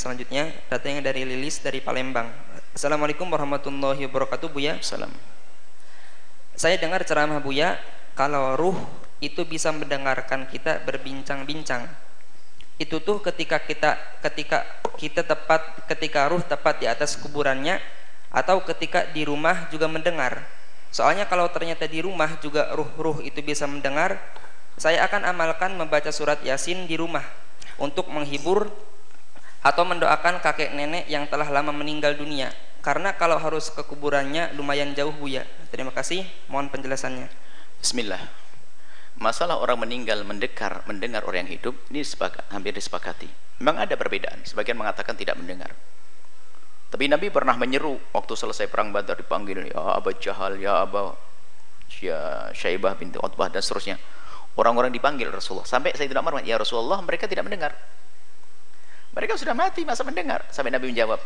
selanjutnya datangnya dari Lilis dari Palembang. Assalamualaikum warahmatullahi wabarakatuh Buya. Salam. Saya dengar ceramah Buya kalau ruh itu bisa mendengarkan kita berbincang-bincang. Itu tuh ketika kita ketika kita tepat ketika ruh tepat di atas kuburannya atau ketika di rumah juga mendengar. Soalnya kalau ternyata di rumah juga ruh-ruh itu bisa mendengar, saya akan amalkan membaca surat Yasin di rumah untuk menghibur atau mendoakan kakek nenek yang telah lama meninggal dunia. Karena kalau harus ke kuburannya lumayan jauh Buya. Terima kasih, mohon penjelasannya. Bismillah. Masalah orang meninggal mendekar, mendengar orang yang hidup ini sepakat, hampir disepakati. Memang ada perbedaan. Sebagian mengatakan tidak mendengar. Tapi Nabi pernah menyeru waktu selesai perang Badar dipanggil ya Abu Jahal, ya Abu ya Syaibah binti Utbah dan seterusnya. Orang-orang dipanggil Rasulullah. Sampai saya tidak marah, ya Rasulullah mereka tidak mendengar. Mereka sudah mati masa mendengar. Sampai Nabi menjawab,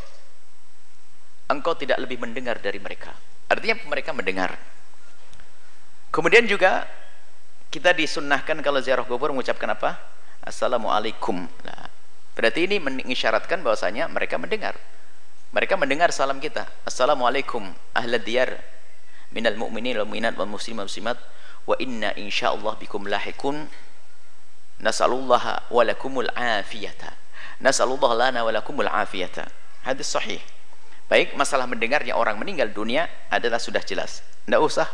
engkau tidak lebih mendengar dari mereka. Artinya mereka mendengar. Kemudian juga kita disunnahkan kalau ziarah kubur mengucapkan apa? Assalamualaikum. Nah, berarti ini mengisyaratkan bahwasanya mereka mendengar. Mereka mendengar salam kita. Assalamualaikum ahlad diyar minal mu'minin wal mu'minat wal muslim wal muslimat wa inna insyaallah bikum lahikun nasallallahu wa lakumul afiyata nasallallahu lana wa lakumul afiyata hadis sahih Baik, masalah mendengarnya orang meninggal dunia adalah sudah jelas. Tidak usah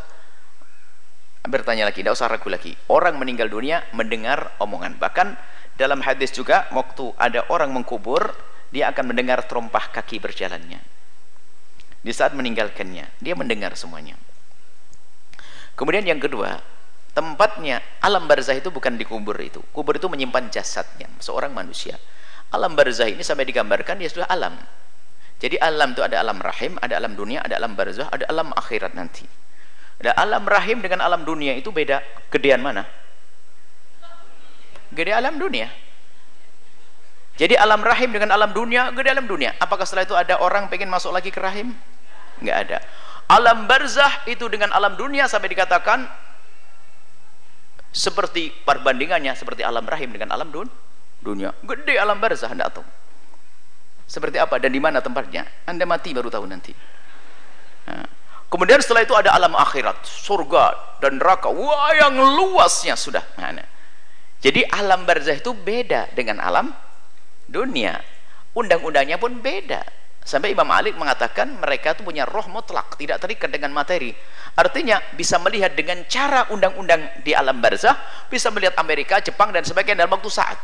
bertanya lagi, tidak usah ragu lagi. Orang meninggal dunia mendengar omongan. Bahkan dalam hadis juga waktu ada orang mengkubur, dia akan mendengar terompah kaki berjalannya. Di saat meninggalkannya, dia mendengar semuanya. Kemudian yang kedua, tempatnya alam barzah itu bukan di kubur itu. Kubur itu menyimpan jasadnya seorang manusia. Alam barzah ini sampai digambarkan dia sudah alam jadi alam itu ada alam rahim, ada alam dunia, ada alam barzah, ada alam akhirat nanti. Ada alam rahim dengan alam dunia itu beda. Gedean mana? Gede alam dunia. Jadi alam rahim dengan alam dunia, gede alam dunia. Apakah setelah itu ada orang pengen masuk lagi ke rahim? Enggak ada. Alam barzah itu dengan alam dunia sampai dikatakan seperti perbandingannya seperti alam rahim dengan alam dun dunia. Gede alam barzah enggak tahu. Seperti apa dan di mana tempatnya? Anda mati baru tahu nanti. Kemudian setelah itu ada alam akhirat surga dan neraka. Wah yang luasnya sudah. Nah, jadi alam barzah itu beda dengan alam dunia. Undang-undangnya pun beda. Sampai Imam Malik mengatakan mereka itu punya roh mutlak tidak terikat dengan materi. Artinya bisa melihat dengan cara undang-undang di alam barzah bisa melihat Amerika, Jepang dan sebagainya dalam waktu saat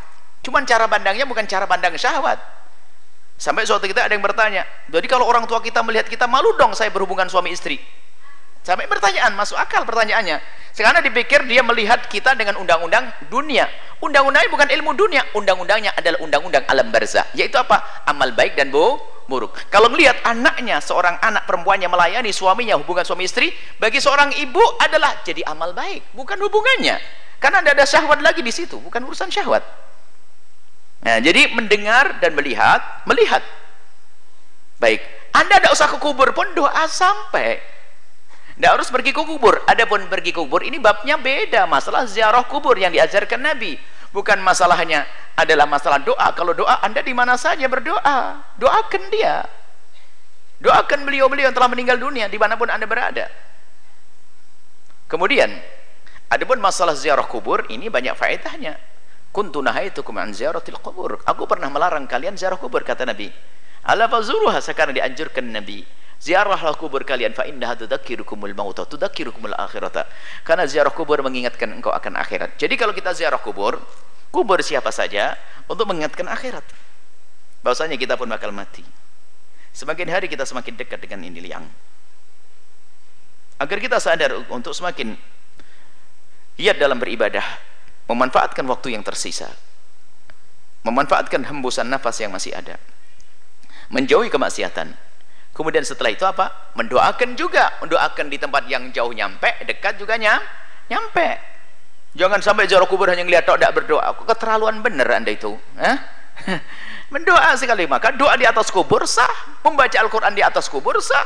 cuman cara pandangnya bukan cara pandang syahwat Sampai suatu kita ada yang bertanya, jadi kalau orang tua kita melihat kita malu dong saya berhubungan suami istri. Sampai pertanyaan, masuk akal pertanyaannya. Sekarang dipikir dia melihat kita dengan undang-undang dunia. Undang-undangnya bukan ilmu dunia, undang-undangnya adalah undang-undang alam barzah. Yaitu apa? Amal baik dan bu buruk. Kalau melihat anaknya, seorang anak perempuannya melayani suaminya, hubungan suami istri, bagi seorang ibu adalah jadi amal baik, bukan hubungannya. Karena tidak ada syahwat lagi di situ, bukan urusan syahwat. Nah, jadi mendengar dan melihat, melihat. Baik, Anda tidak usah ke kubur pun doa sampai. Tidak harus pergi ke kubur. Adapun pergi ke kubur ini babnya beda. Masalah ziarah kubur yang diajarkan Nabi. Bukan masalahnya adalah masalah doa. Kalau doa Anda di mana saja berdoa. Doakan dia. Doakan beliau-beliau yang telah meninggal dunia di mana pun Anda berada. Kemudian, adapun masalah ziarah kubur ini banyak faedahnya kuntu nahaitukum an ziyaratil qubur. Aku pernah melarang kalian ziarah kubur kata Nabi. Ala fazuruha sekarang dianjurkan Nabi. Ziarahlah kubur kalian fa innaha tudzakirukumul mauta tudzakirukumul akhirata. Karena ziarah kubur mengingatkan engkau akan akhirat. Jadi kalau kita ziarah kubur kubur siapa saja untuk mengingatkan akhirat. Bahwasanya kita pun bakal mati. Semakin hari kita semakin dekat dengan ini liang. Agar kita sadar untuk semakin giat dalam beribadah memanfaatkan waktu yang tersisa memanfaatkan hembusan nafas yang masih ada menjauhi kemaksiatan. Kemudian setelah itu apa? mendoakan juga mendoakan di tempat yang jauh nyampe dekat juga nyam, nyampe. Jangan sampai jarak kubur hanya ngeliat tidak berdoa. Keterlaluan bener anda itu? Eh? mendoa sekali maka doa di atas kubur sah. Membaca Al-Quran di atas kubur sah.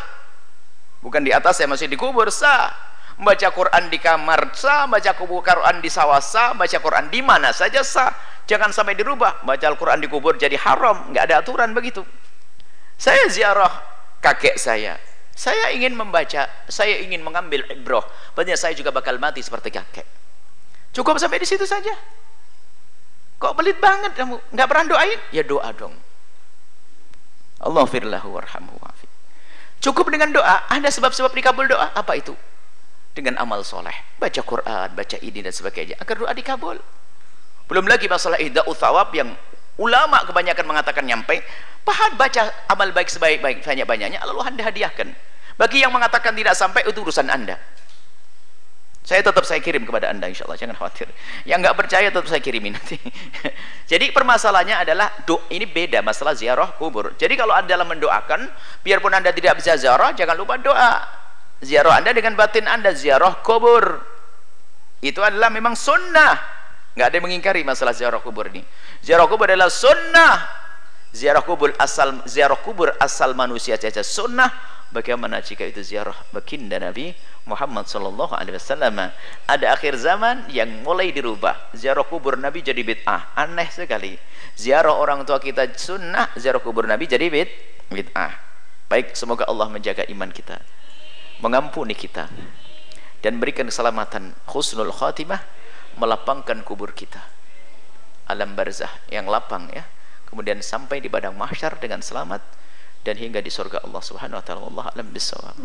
Bukan di atas saya masih di kubur sah baca Quran di kamar sah baca Quran di sawah sah baca Quran di mana saja sah. Jangan sampai dirubah. Baca Al-Quran di kubur jadi haram. Nggak ada aturan begitu. Saya ziarah kakek saya. Saya ingin membaca. Saya ingin mengambil ibroh. Banyak saya juga bakal mati seperti kakek. Cukup sampai di situ saja. Kok pelit banget kamu? Nggak pernah doain? Ya doa dong. Allah firlahu warhamhu cukup dengan doa. Ada sebab-sebab dikabul doa? Apa itu dengan amal soleh. Baca Quran baca ini dan sebagainya. Agar doa dikabul. Belum lagi masalah ihda uthawab yang ulama kebanyakan mengatakan nyampe. Pahat baca amal baik sebaik-baik banyak-banyaknya lalu anda hadiahkan. Bagi yang mengatakan tidak sampai itu urusan anda. Saya tetap saya kirim kepada anda insya Allah jangan khawatir. Yang nggak percaya tetap saya kirimi nanti. Jadi permasalahannya adalah do ini beda masalah ziarah kubur. Jadi kalau anda dalam mendoakan biarpun anda tidak bisa ziarah jangan lupa doa ziarah anda dengan batin anda ziarah kubur. Itu adalah memang sunnah. Nggak ada yang mengingkari masalah ziarah kubur ini. Ziarah kubur adalah sunnah. Ziarah kubur asal ziarah kubur asal manusia saja sunnah. Bagaimana jika itu ziarah baginda Nabi Muhammad sallallahu alaihi wasallam? Ada akhir zaman yang mulai dirubah. Ziarah kubur Nabi jadi bid'ah. Aneh sekali. Ziarah orang tua kita sunnah ziarah kubur Nabi jadi bid bid'ah. Baik semoga Allah menjaga iman kita mengampuni kita dan berikan keselamatan husnul khatimah melapangkan kubur kita. Alam barzah yang lapang ya. Kemudian sampai di padang mahsyar dengan selamat dan hingga di surga Allah Subhanahu wa taala. Allah alam bisawab